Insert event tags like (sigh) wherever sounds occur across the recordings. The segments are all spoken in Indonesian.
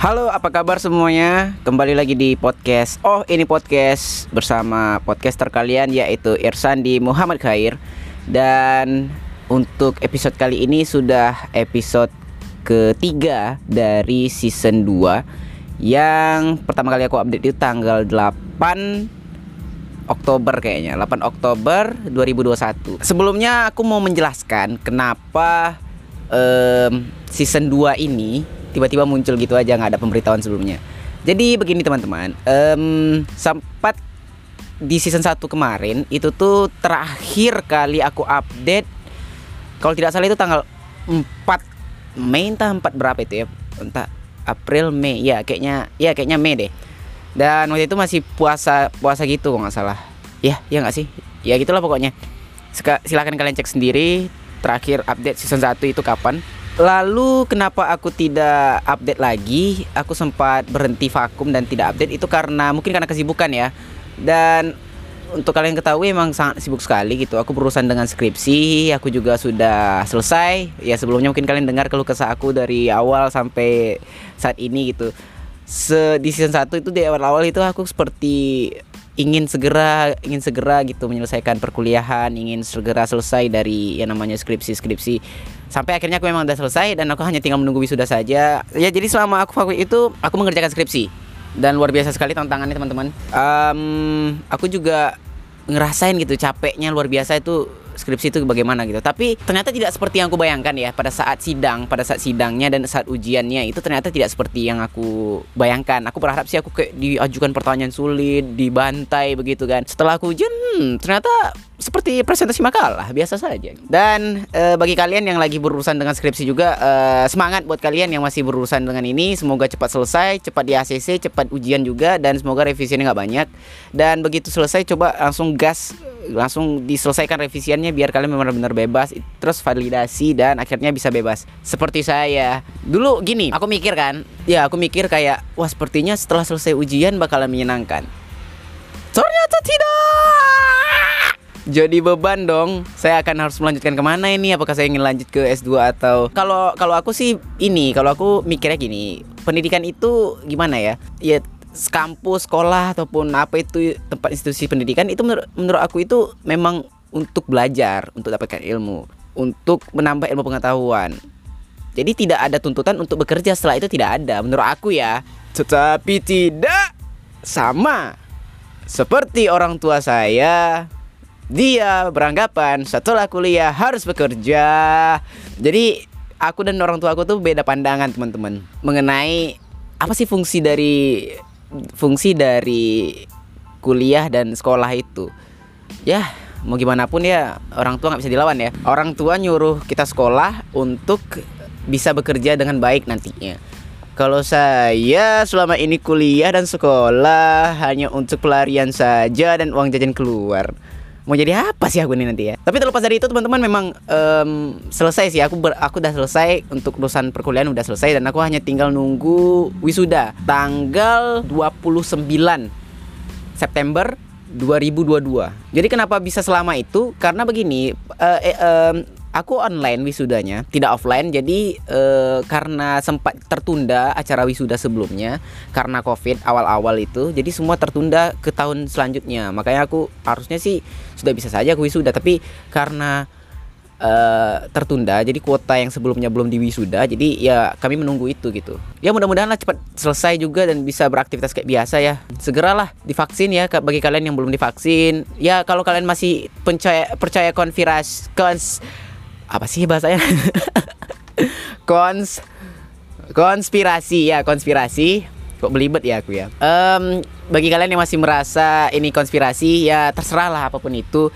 Halo, apa kabar semuanya? Kembali lagi di podcast. Oh, ini podcast bersama podcaster kalian yaitu Irsandi Muhammad Khair. Dan untuk episode kali ini sudah episode ketiga dari season 2 yang pertama kali aku update itu tanggal 8 Oktober kayaknya 8 Oktober 2021 Sebelumnya aku mau menjelaskan kenapa um, season 2 ini tiba-tiba muncul gitu aja nggak ada pemberitahuan sebelumnya. Jadi begini teman-teman um, sempat di season 1 kemarin itu tuh terakhir kali aku update kalau tidak salah itu tanggal 4 Mei entah 4 berapa itu ya entah April Mei ya kayaknya ya kayaknya Mei deh. Dan waktu itu masih puasa puasa gitu kok nggak salah. Ya ya nggak sih? Ya gitulah pokoknya. Silahkan kalian cek sendiri terakhir update season 1 itu kapan Lalu kenapa aku tidak update lagi? Aku sempat berhenti vakum dan tidak update itu karena mungkin karena kesibukan ya. Dan untuk kalian ketahui emang sangat sibuk sekali gitu. Aku berurusan dengan skripsi, aku juga sudah selesai. Ya sebelumnya mungkin kalian dengar keluh kesah aku dari awal sampai saat ini gitu. Se di season 1 itu di awal-awal itu aku seperti ingin segera ingin segera gitu menyelesaikan perkuliahan, ingin segera selesai dari yang namanya skripsi-skripsi. Sampai akhirnya aku memang udah selesai dan aku hanya tinggal menunggu wisuda saja. Ya jadi selama aku vakum itu aku mengerjakan skripsi dan luar biasa sekali tantangannya teman-teman. Um, aku juga ngerasain gitu capeknya luar biasa itu skripsi itu bagaimana gitu. Tapi ternyata tidak seperti yang aku bayangkan ya pada saat sidang, pada saat sidangnya dan saat ujiannya itu ternyata tidak seperti yang aku bayangkan. Aku berharap sih aku kayak diajukan pertanyaan sulit, dibantai begitu kan. Setelah aku ujian, hmm, ternyata seperti presentasi makalah biasa saja. Dan e, bagi kalian yang lagi berurusan dengan skripsi juga e, semangat buat kalian yang masih berurusan dengan ini. Semoga cepat selesai, cepat di ACC, cepat ujian juga dan semoga revisinya nggak banyak. Dan begitu selesai coba langsung gas langsung diselesaikan revisiannya biar kalian benar-benar bebas terus validasi dan akhirnya bisa bebas seperti saya dulu gini aku mikir kan ya aku mikir kayak wah sepertinya setelah selesai ujian bakalan menyenangkan ternyata tidak jadi beban dong. Saya akan harus melanjutkan ke mana ini? Apakah saya ingin lanjut ke S2 atau kalau kalau aku sih ini kalau aku mikirnya gini pendidikan itu gimana ya? Ya kampus sekolah ataupun apa itu tempat institusi pendidikan itu menur menurut aku itu memang untuk belajar untuk dapatkan ilmu untuk menambah ilmu pengetahuan. Jadi tidak ada tuntutan untuk bekerja setelah itu tidak ada. Menurut aku ya. Tetapi tidak sama seperti orang tua saya dia beranggapan setelah kuliah harus bekerja. Jadi aku dan orang tua aku tuh beda pandangan teman-teman mengenai apa sih fungsi dari fungsi dari kuliah dan sekolah itu. Ya mau gimana pun ya orang tua nggak bisa dilawan ya. Orang tua nyuruh kita sekolah untuk bisa bekerja dengan baik nantinya. Kalau saya selama ini kuliah dan sekolah hanya untuk pelarian saja dan uang jajan keluar mau jadi apa sih aku ini nanti ya? Tapi terlepas dari itu teman-teman memang um, selesai sih. Aku ber, aku udah selesai untuk urusan perkuliahan udah selesai. Dan aku hanya tinggal nunggu wisuda. Tanggal 29 September 2022 jadi kenapa bisa selama itu? Karena begini uh, um, aku online wisudanya, tidak offline. Jadi eh, karena sempat tertunda acara wisuda sebelumnya karena Covid awal-awal itu, jadi semua tertunda ke tahun selanjutnya. Makanya aku harusnya sih sudah bisa saja aku wisuda, tapi karena Uh, tertunda jadi kuota yang sebelumnya belum diwisuda jadi ya kami menunggu itu gitu ya mudah-mudahan cepat selesai juga dan bisa beraktivitas kayak biasa ya segeralah divaksin ya bagi kalian yang belum divaksin ya kalau kalian masih percaya percaya apa sih bahasanya? (laughs) Kons konspirasi. Ya konspirasi. Kok belibet ya aku ya? Um, bagi kalian yang masih merasa ini konspirasi ya terserah lah apa pun itu.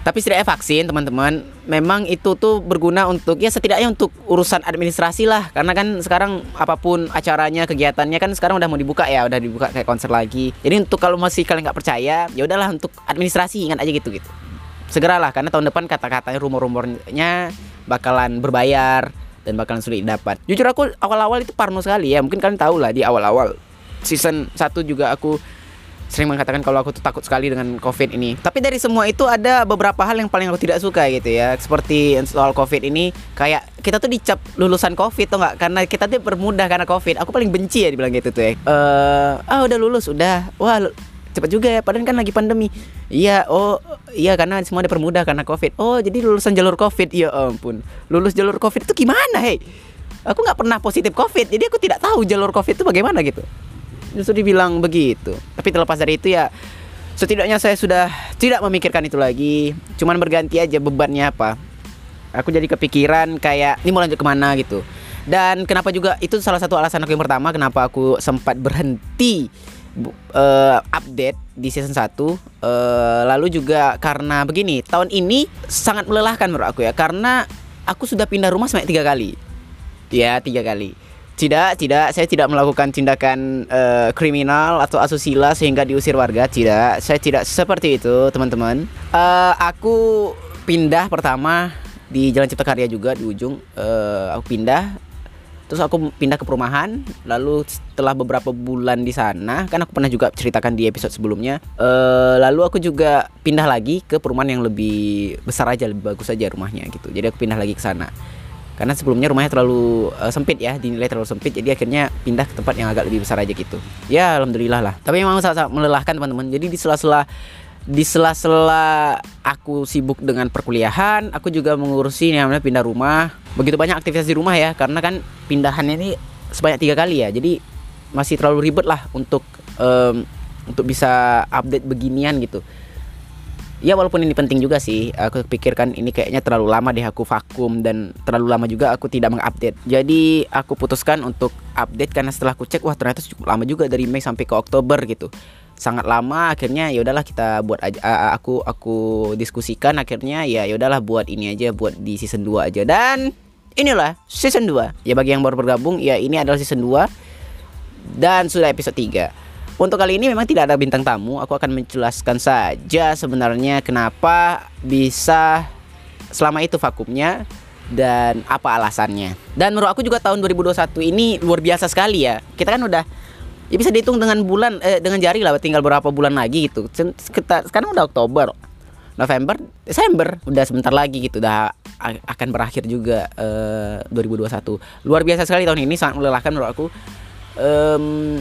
Tapi setidaknya vaksin teman-teman memang itu tuh berguna untuk ya setidaknya untuk urusan administrasi lah. Karena kan sekarang apa pun acaranya kegiatannya kan sekarang udah mau dibuka ya udah dibuka kayak konser lagi. Jadi untuk kalau masih kalian nggak percaya ya udahlah untuk administrasi ingat aja gitu gitu segeralah karena tahun depan kata-katanya rumor-rumornya bakalan berbayar dan bakalan sulit dapat. Jujur aku awal-awal itu parno sekali ya. Mungkin kalian tahu lah di awal-awal season 1 juga aku sering mengatakan kalau aku tuh takut sekali dengan COVID ini. Tapi dari semua itu ada beberapa hal yang paling aku tidak suka gitu ya. Seperti soal COVID ini, kayak kita tuh dicap lulusan COVID tuh nggak? Karena kita tuh bermudah karena COVID. Aku paling benci ya dibilang gitu tuh ya. Eh, ah udah lulus, udah. Wah, cepat juga ya padahal kan lagi pandemi iya oh iya karena semua dipermudah karena covid. Oh jadi lulusan jalur covid. Ya ampun. Lulus jalur covid itu gimana hei? Aku nggak pernah positif covid jadi aku tidak tahu jalur covid itu bagaimana gitu. Justru dibilang begitu. Tapi terlepas dari itu ya setidaknya saya sudah tidak memikirkan itu lagi. Cuman berganti aja bebannya apa. Aku jadi kepikiran kayak ini mau lanjut ke mana? gitu. Dan kenapa juga itu salah satu alasan aku yang pertama kenapa aku sempat berhenti uh, update di season 1 uh, lalu juga karena begini tahun ini sangat melelahkan menurut aku ya karena aku sudah pindah rumah sampai tiga kali. Ya tiga kali. Tidak tidak saya tidak melakukan tindakan uh, kriminal atau asusila sehingga diusir warga tidak. Saya tidak seperti itu teman-teman. Uh, aku pindah pertama di Jalan Cipta Karya juga di ujung uh, aku pindah Terus aku pindah ke perumahan, lalu setelah beberapa bulan di sana, kan aku pernah juga ceritakan di episode sebelumnya. Uh, lalu aku juga pindah lagi ke perumahan yang lebih besar aja, lebih bagus aja rumahnya gitu. Jadi aku pindah lagi ke sana. Karena sebelumnya rumahnya terlalu uh, sempit ya, dinilai terlalu sempit, jadi akhirnya pindah ke tempat yang agak lebih besar aja gitu. Ya alhamdulillah lah. Tapi memang sangat, -sangat melelahkan teman-teman. Jadi di sela-sela di sela-sela aku sibuk dengan perkuliahan, aku juga mengurusi yang namanya pindah rumah. Begitu banyak aktivitas di rumah ya, karena kan pindahannya ini sebanyak tiga kali ya. Jadi masih terlalu ribet lah untuk um, untuk bisa update beginian gitu. Ya walaupun ini penting juga sih, aku pikirkan ini kayaknya terlalu lama deh aku vakum dan terlalu lama juga aku tidak mengupdate. Jadi aku putuskan untuk update karena setelah aku cek wah ternyata cukup lama juga dari Mei sampai ke Oktober gitu sangat lama akhirnya ya udahlah kita buat aja uh, aku aku diskusikan akhirnya ya ya udahlah buat ini aja buat di season 2 aja dan inilah season 2 ya bagi yang baru bergabung ya ini adalah season 2 dan sudah episode 3 untuk kali ini memang tidak ada bintang tamu aku akan menjelaskan saja sebenarnya kenapa bisa selama itu vakumnya dan apa alasannya. Dan menurut aku juga tahun 2021 ini luar biasa sekali ya. Kita kan udah ya bisa dihitung dengan bulan eh, dengan jari lah tinggal berapa bulan lagi gitu. Kita sekarang udah Oktober. November Desember udah sebentar lagi gitu. Udah akan berakhir juga eh, 2021 luar biasa sekali tahun ini sangat melelahkan menurut aku. Um,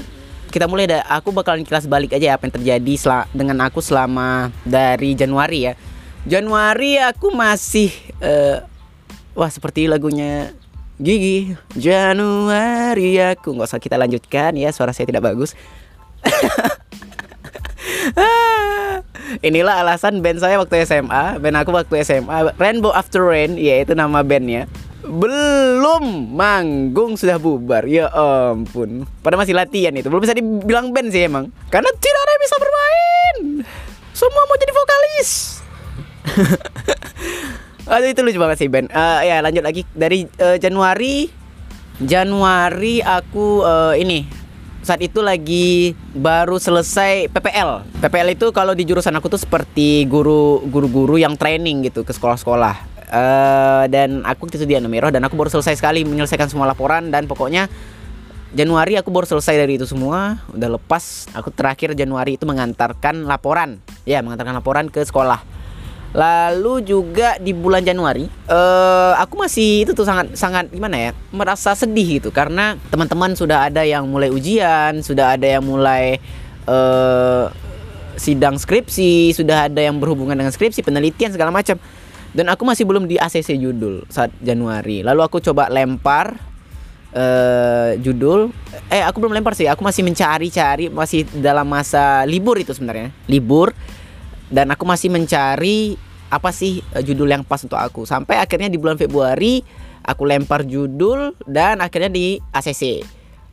kita mulai dah aku bakalan kelas balik aja ya apa yang terjadi dengan aku selama dari Januari ya. Januari aku masih uh, wah seperti lagunya Gigi Januari aku. Nggak usah kita lanjutkan ya suara saya tidak bagus. (laughs) Inilah alasan band saya waktu SMA Band aku waktu SMA Rainbow After Rain Ya itu nama bandnya. Belum manggung sudah bubar. Ya ampun. Pada masih latihan itu. Belum bisa dibilang band sih emang. Karena tidak ada yang bisa bermain. Semua mau jadi vokalis (laughs) Aduh itu lucu banget sih Ben. Uh, ya lanjut lagi dari uh, Januari Januari aku uh, ini saat itu lagi baru selesai PPL. PPL itu kalau di jurusan aku tuh seperti guru guru-guru yang training gitu ke sekolah-sekolah. Uh, dan aku itu di Anomero dan aku baru selesai sekali menyelesaikan semua laporan dan pokoknya Januari aku baru selesai dari itu semua, udah lepas. Aku terakhir Januari itu mengantarkan laporan, ya mengantarkan laporan ke sekolah Lalu juga di bulan Januari, uh, aku masih itu tuh sangat sangat gimana ya, merasa sedih gitu karena teman-teman sudah ada yang mulai ujian, sudah ada yang mulai uh, sidang skripsi, sudah ada yang berhubungan dengan skripsi, penelitian segala macam. Dan aku masih belum di ACC judul saat Januari. Lalu aku coba lempar uh, judul eh aku belum lempar sih aku masih mencari-cari masih dalam masa libur itu sebenarnya libur dan aku masih mencari apa sih uh, judul yang pas untuk aku. Sampai akhirnya di bulan Februari aku lempar judul dan akhirnya di ACC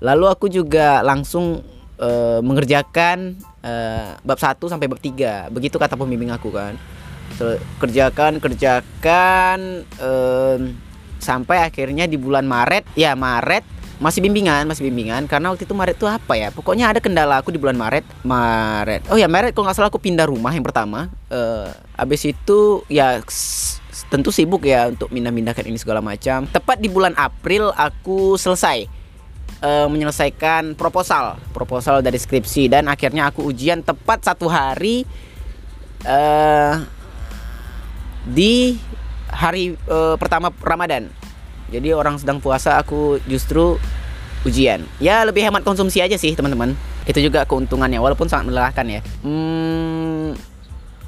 lalu aku juga langsung uh, mengerjakan uh, bab 1 sampai bab 3 begitu kata pembimbing aku kan. So, kerjakan kerjakan uh, sampai akhirnya di bulan Maret ya Maret masih bimbingan masih bimbingan. Karena waktu itu Maret itu apa ya? Pokoknya ada kendala aku di bulan Maret. Maret. Oh ya Maret kalau nggak salah aku pindah rumah yang pertama. Uh, abis itu ya tentu sibuk ya untuk pindah-pindahkan ini segala macam. Tepat di bulan April aku selesai uh, menyelesaikan proposal. Proposal dari skripsi dan akhirnya aku ujian tepat satu hari uh, di hari uh, pertama Ramadan jadi orang sedang puasa aku justru ujian. Ya lebih hemat konsumsi aja sih teman-teman. Itu juga keuntungannya walaupun sangat melelahkan ya. Hmm,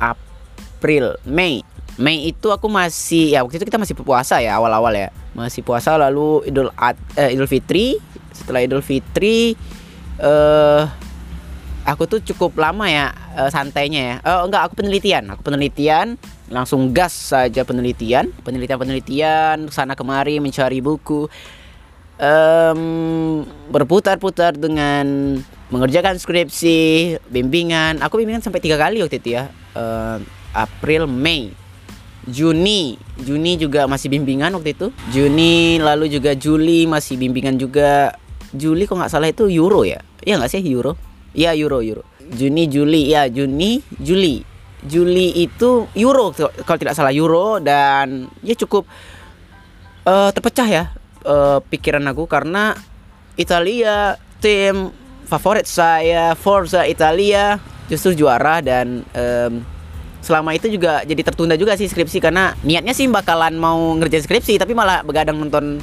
April Mei. Mei itu aku masih ya waktu itu kita masih puasa ya awal-awal ya. Masih puasa lalu Idul Ad, eh, Idul Fitri. Setelah Idul Fitri eh aku tuh cukup lama ya uh, santainya ya. Oh enggak aku penelitian. Aku penelitian langsung gas saja penelitian. Penelitian penelitian sana kemari mencari buku. Um, berputar-putar dengan mengerjakan skripsi bimbingan. Aku bimbingan sampai tiga kali waktu itu ya. Uh, April Mei Juni. Juni juga masih bimbingan waktu itu. Juni lalu juga Juli masih bimbingan juga. Juli kok nggak salah itu Euro ya? Iya nggak sih Euro? Iya Euro Euro. Juni Juli. Ya Juni Juli Juli itu Euro kalau tidak salah Euro dan ya cukup uh, terpecah ya uh, pikiran aku karena Italia tim favorit saya Forza Italia justru juara dan um, selama itu juga jadi tertunda juga sih skripsi karena niatnya sih bakalan mau ngerjain skripsi tapi malah begadang nonton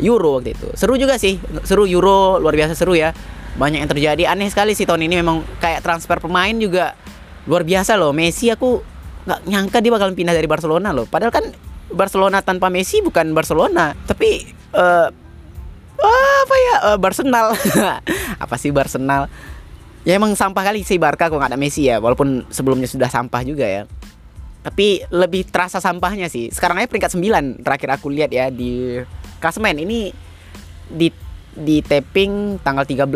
Euro waktu itu. Seru juga sih, seru Euro luar biasa seru ya. Banyak yang terjadi. Aneh sekali sih tahun ini memang kayak transfer pemain juga luar biasa loh. Messi aku nggak nyangka dia bakalan pindah dari Barcelona loh. Padahal kan Barcelona tanpa Messi bukan Barcelona, tapi uh, apa ya uh, Barcelona (laughs) apa sih Barcelona ya emang sampah kali sih Barca kok nggak ada Messi ya walaupun sebelumnya sudah sampah juga ya. Tapi lebih terasa sampahnya sih. Sekarang aja peringkat 9 terakhir aku lihat ya di klasemen ini di di tapping tanggal 13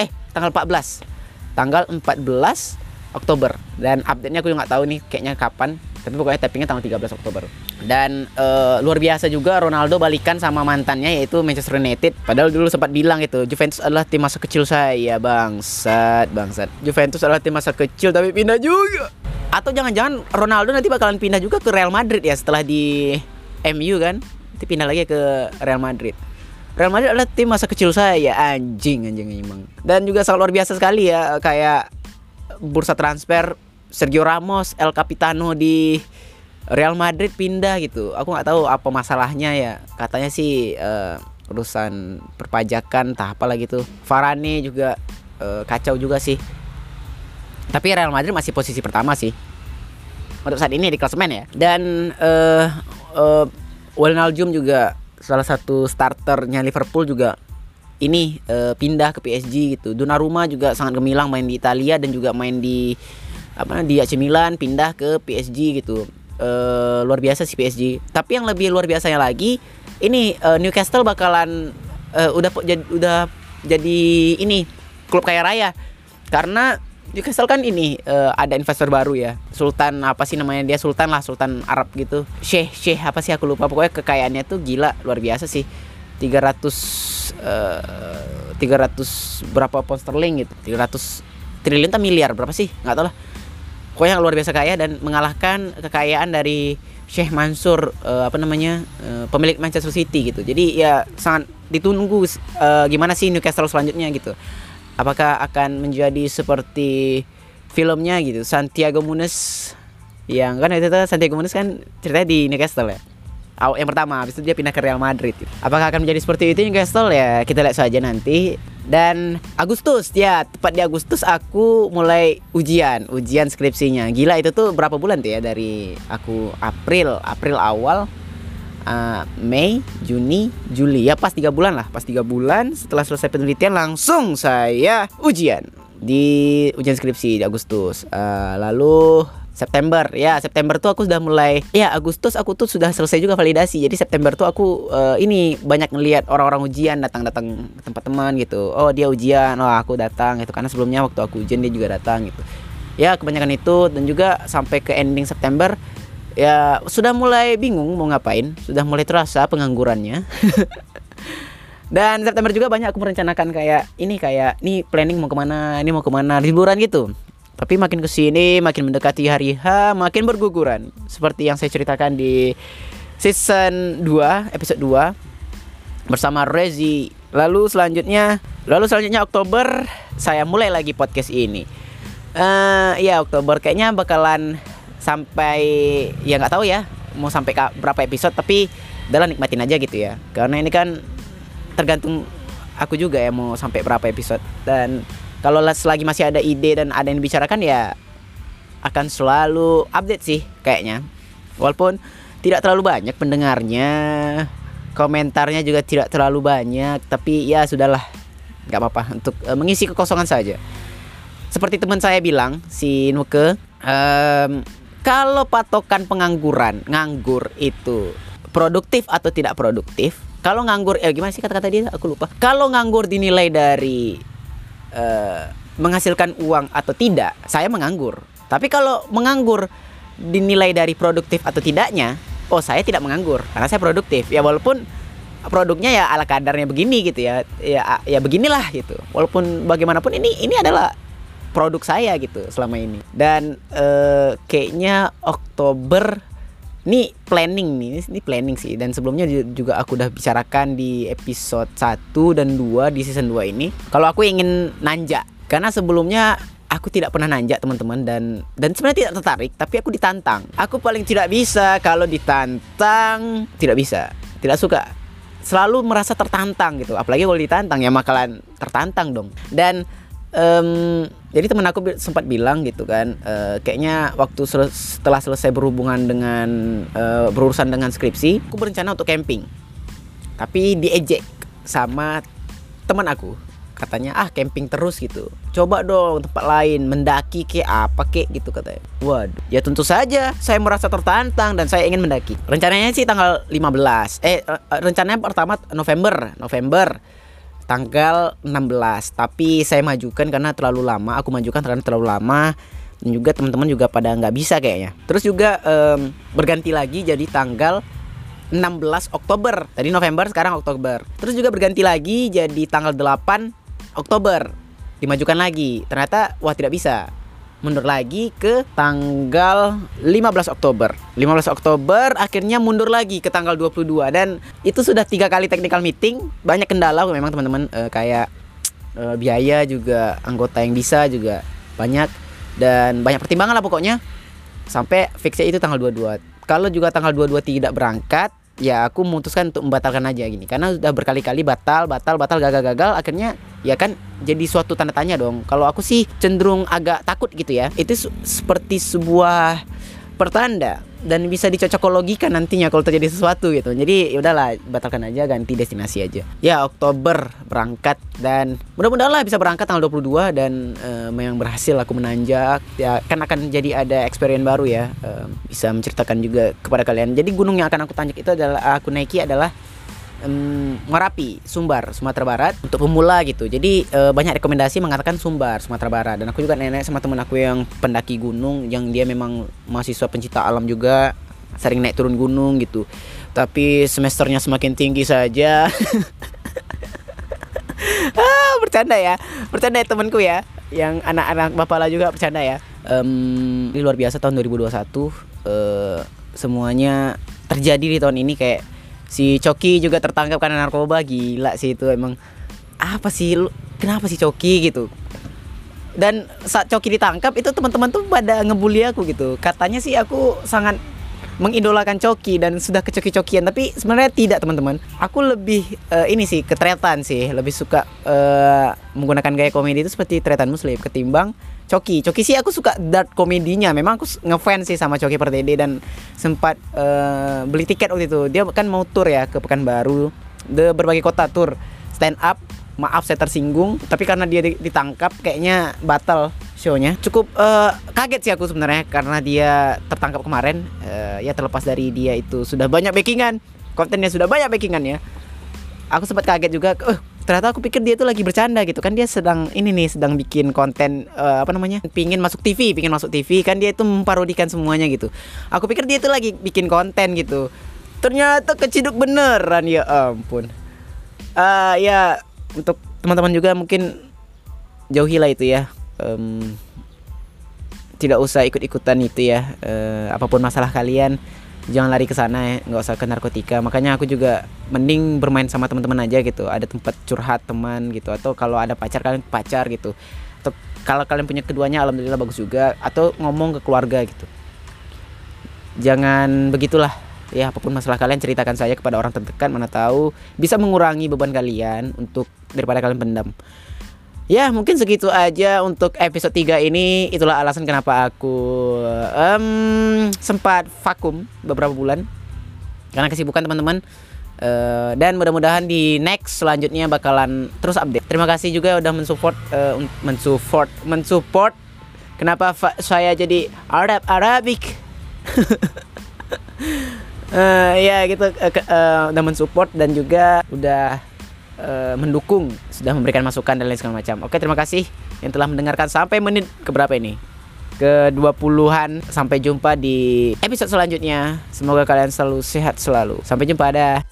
eh tanggal 14 tanggal 14 Oktober. Dan update-nya aku juga nggak tahu nih kayaknya kapan. Tapi pokoknya tappingnya tanggal 13 Oktober. Dan uh, luar biasa juga Ronaldo balikan sama mantannya yaitu Manchester United. Padahal dulu sempat bilang itu Juventus adalah tim masa kecil saya bangsat bangsat. Juventus adalah tim masa kecil tapi pindah juga. Atau jangan-jangan Ronaldo nanti bakalan pindah juga ke Real Madrid ya setelah di MU kan? Nanti pindah lagi ke Real Madrid. Real Madrid adalah tim masa kecil saya anjing anjing emang dan juga sangat luar biasa sekali ya kayak bursa transfer Sergio Ramos El Capitano di Real Madrid pindah gitu. Aku nggak tahu apa masalahnya ya. Katanya sih uh, urusan perpajakan apa lagi tuh. Varane juga uh, kacau juga sih. Tapi Real Madrid masih posisi pertama sih. Untuk saat ini di klasemen ya. Dan uh, uh, Wijnaldum juga salah satu starternya Liverpool juga ini uh, pindah ke PSG gitu. Donnarumma juga sangat gemilang main di Italia dan juga main di apa di AC Milan pindah ke PSG gitu. Uh, luar biasa sih PSG. Tapi yang lebih luar biasanya lagi ini uh, Newcastle bakalan uh, udah jad, udah jadi ini klub kaya raya. Karena Newcastle kan ini uh, ada investor baru ya. Sultan apa sih namanya dia? Sultan lah Sultan Arab gitu. Syekh Syekh apa sih? Aku lupa. Pokoknya kekayaannya tuh gila luar biasa sih 300 uh, 300 berapa pound sterling gitu. 300 triliun atau miliar berapa sih? Nggak tahu lah. Pokoknya luar biasa kaya dan mengalahkan kekayaan dari Sheikh Mansur uh, apa namanya uh, pemilik Manchester City gitu. Jadi ya sangat ditunggu uh, gimana sih Newcastle selanjutnya gitu. Apakah akan menjadi seperti filmnya gitu Santiago Munes yang kan itu Santiago Munes kan ceritanya di Newcastle ya yang pertama habis itu dia pindah ke Real Madrid. Apakah akan menjadi seperti itu Newcastle? Ya kita lihat saja nanti. Dan Agustus ya tepat di Agustus aku mulai ujian ujian skripsinya. Gila itu tuh berapa bulan tuh ya dari aku April April awal uh, Mei Juni Juli. Ya pas tiga bulan lah pas tiga bulan setelah selesai penelitian langsung saya ujian di ujian skripsi di Agustus. Uh, lalu September. Ya September tuh aku sudah mulai ya Agustus aku tuh sudah selesai juga validasi. Jadi September tuh aku uh, ini banyak ngelihat orang-orang ujian datang-datang ke tempat teman gitu. Oh dia ujian oh aku datang itu karena sebelumnya waktu aku ujian dia juga datang gitu. Ya kebanyakan itu. Dan juga sampai ke ending September ya sudah mulai bingung mau ngapain. Sudah mulai terasa penganggurannya. (laughs) Dan September juga banyak aku merencanakan kayak ini kayak nih planning mau ke mana ini mau ke mana liburan gitu tapi makin ke sini, makin mendekati hari H, makin berguguran. Seperti yang saya ceritakan di season 2, episode 2 bersama Rezi. Lalu selanjutnya lalu selanjutnya Oktober saya mulai lagi podcast ini. Uh, ya Oktober kayaknya bakalan sampai ya nggak tahu ya mau sampai berapa episode tapi dalam nikmatin aja gitu ya. Karena ini kan tergantung aku juga ya mau sampai berapa episode. Dan kalau selagi masih ada ide dan ada yang dibicarakan ya akan selalu update sih kayaknya. Walaupun tidak terlalu banyak pendengarnya komentarnya juga tidak terlalu banyak tapi ya sudahlah nggak apa-apa untuk uh, mengisi kekosongan saja. Seperti teman saya bilang si Nuke um, kalau patokan pengangguran nganggur itu produktif atau tidak produktif? Kalau nganggur eh gimana sih kata-kata dia? Aku lupa. Kalau nganggur dinilai dari uh, menghasilkan uang atau tidak saya menganggur. Tapi kalau menganggur dinilai dari produktif atau tidaknya oh saya tidak menganggur karena saya produktif. Ya walaupun produknya ya ala kadarnya begini gitu ya ya ya beginilah gitu. Walaupun bagaimanapun ini ini adalah produk saya gitu selama ini. Dan uh, kayaknya Oktober ini planning nih ini planning sih. Dan sebelumnya juga aku udah bicarakan di episode 1 dan 2 di season 2 ini. Kalau aku ingin nanjak karena sebelumnya aku tidak pernah nanjak teman-teman. Dan dan sebenarnya tidak tertarik tapi aku ditantang. Aku paling tidak bisa kalau ditantang tidak bisa tidak suka. Selalu merasa tertantang gitu. Apalagi kalau ditantang ya makalan tertantang dong. Dan um, jadi teman aku sempat bilang gitu kan uh, kayaknya waktu sel setelah selesai berhubungan dengan uh, berurusan dengan skripsi aku berencana untuk camping. Tapi diejek sama teman aku. Katanya ah camping terus gitu. Coba dong tempat lain mendaki ke apa ke gitu katanya. Waduh. Ya tentu saja saya merasa tertantang dan saya ingin mendaki. Rencananya sih tanggal 15 eh, eh rencananya pertama November November tanggal 16 tapi saya majukan karena terlalu lama. Aku majukan karena terlalu lama. Dan juga teman-teman juga pada nggak bisa kayaknya. Terus juga um, berganti lagi jadi tanggal 16 Oktober. Tadi November sekarang Oktober. Terus juga berganti lagi jadi tanggal 8 Oktober. Dimajukan lagi. Ternyata wah tidak bisa. Mundur lagi ke tanggal 15 Oktober. 15 Oktober akhirnya mundur lagi ke tanggal 22 dan itu sudah tiga kali technical meeting. Banyak kendala memang teman-teman e, kayak e, biaya juga anggota yang bisa juga banyak dan banyak pertimbangan lah pokoknya. Sampai fixnya itu tanggal 22. Kalau juga tanggal 22 tidak berangkat, ya aku memutuskan untuk membatalkan aja gini karena sudah berkali-kali batal batal batal gagal gagal akhirnya ya kan jadi suatu tanda tanya dong kalau aku sih cenderung agak takut gitu ya itu seperti sebuah pertanda dan bisa dicocokologikan nantinya kalau terjadi sesuatu gitu. Jadi ya udahlah batalkan aja ganti destinasi aja. Ya Oktober berangkat dan mudah-mudahan lah bisa berangkat tanggal 22 dan um, yang berhasil aku menanjak ya kan akan jadi ada experience baru ya. Um, bisa menceritakan juga kepada kalian. Jadi gunung yang akan aku tanjak itu adalah aku naiki adalah um, Merapi, Sumbar, Sumatera Barat untuk pemula gitu. Jadi uh, banyak rekomendasi mengatakan Sumbar, Sumatera Barat. Dan aku juga nenek sama temen aku yang pendaki gunung yang dia memang mahasiswa pencinta alam juga sering naik turun gunung gitu. Tapi semesternya semakin tinggi saja. (laughs) ah, bercanda ya. Bercanda ya temanku ya. Yang anak-anak bapak lah juga bercanda ya. Um, ini luar biasa tahun 2021 uh, eh, semuanya terjadi di tahun ini kayak si Coki juga tertangkap karena narkoba. Gila sih itu emang. Apa sih lu kenapa sih Coki gitu? Dan saat Coki ditangkap itu teman-teman tuh pada ngebully aku gitu. Katanya sih aku sangat mengidolakan Coki dan sudah kecoki-cokian tapi sebenarnya tidak teman-teman aku lebih uh, ini sih ketretan sih lebih suka uh, menggunakan gaya komedi itu seperti tretan muslim ketimbang Coki. Coki sih aku suka dark komedinya. Memang aku ngefans sih sama Coki Pardede dan sempat uh, beli tiket waktu itu. Dia kan mau tour ya ke Pekanbaru, de berbagai kota tour stand up. Maaf saya tersinggung, tapi karena dia ditangkap kayaknya batal shownya. Cukup uh, kaget sih aku sebenarnya karena dia tertangkap kemarin. Uh, ya terlepas dari dia itu sudah banyak backingan, kontennya sudah banyak backingan ya. Aku sempat kaget juga. Uh, ternyata aku pikir dia tuh lagi bercanda gitu kan dia sedang ini nih sedang bikin konten uh, apa namanya pingin masuk TV pingin masuk TV kan dia itu memparodikan semuanya gitu aku pikir dia tuh lagi bikin konten gitu ternyata keciduk beneran ya ampun uh, ya untuk teman-teman juga mungkin jauhilah itu ya um, tidak usah ikut-ikutan itu ya uh, apa pun masalah kalian jangan lari ke sana ya nggak usah ke narkotika. Makanya aku juga mending bermain sama teman-teman aja gitu. Ada tempat curhat teman gitu. Atau kalau ada pacar kalian pacar gitu. Atau kalau kalian punya keduanya alhamdulillah bagus juga. Atau ngomong ke keluarga gitu. Jangan begitulah ya apa pun masalah kalian ceritakan saya kepada orang terdekat mana tahu bisa mengurangi beban kalian untuk daripada kalian pendam ya mungkin segitu aja untuk episode 3 ini. Itulah alasan kenapa aku um, sempat vakum beberapa bulan. Karena kesibukan teman-teman. Uh, dan mudah-mudahan di next selanjutnya bakalan terus update. Terima kasih juga udah mensupport uh, mensupport mensupport. Kenapa saya jadi Arab Arabik uh, (laughs) ya gitu uh, uh, udah mensupport dan juga udah uh, mendukung sudah memberikan masukan dan lain segala macam. Oke terima kasih yang telah mendengarkan sampai menit keberapa ini? Ke 20-an sampai jumpa di episode selanjutnya. Semoga kalian selalu sehat selalu. Sampai jumpa dah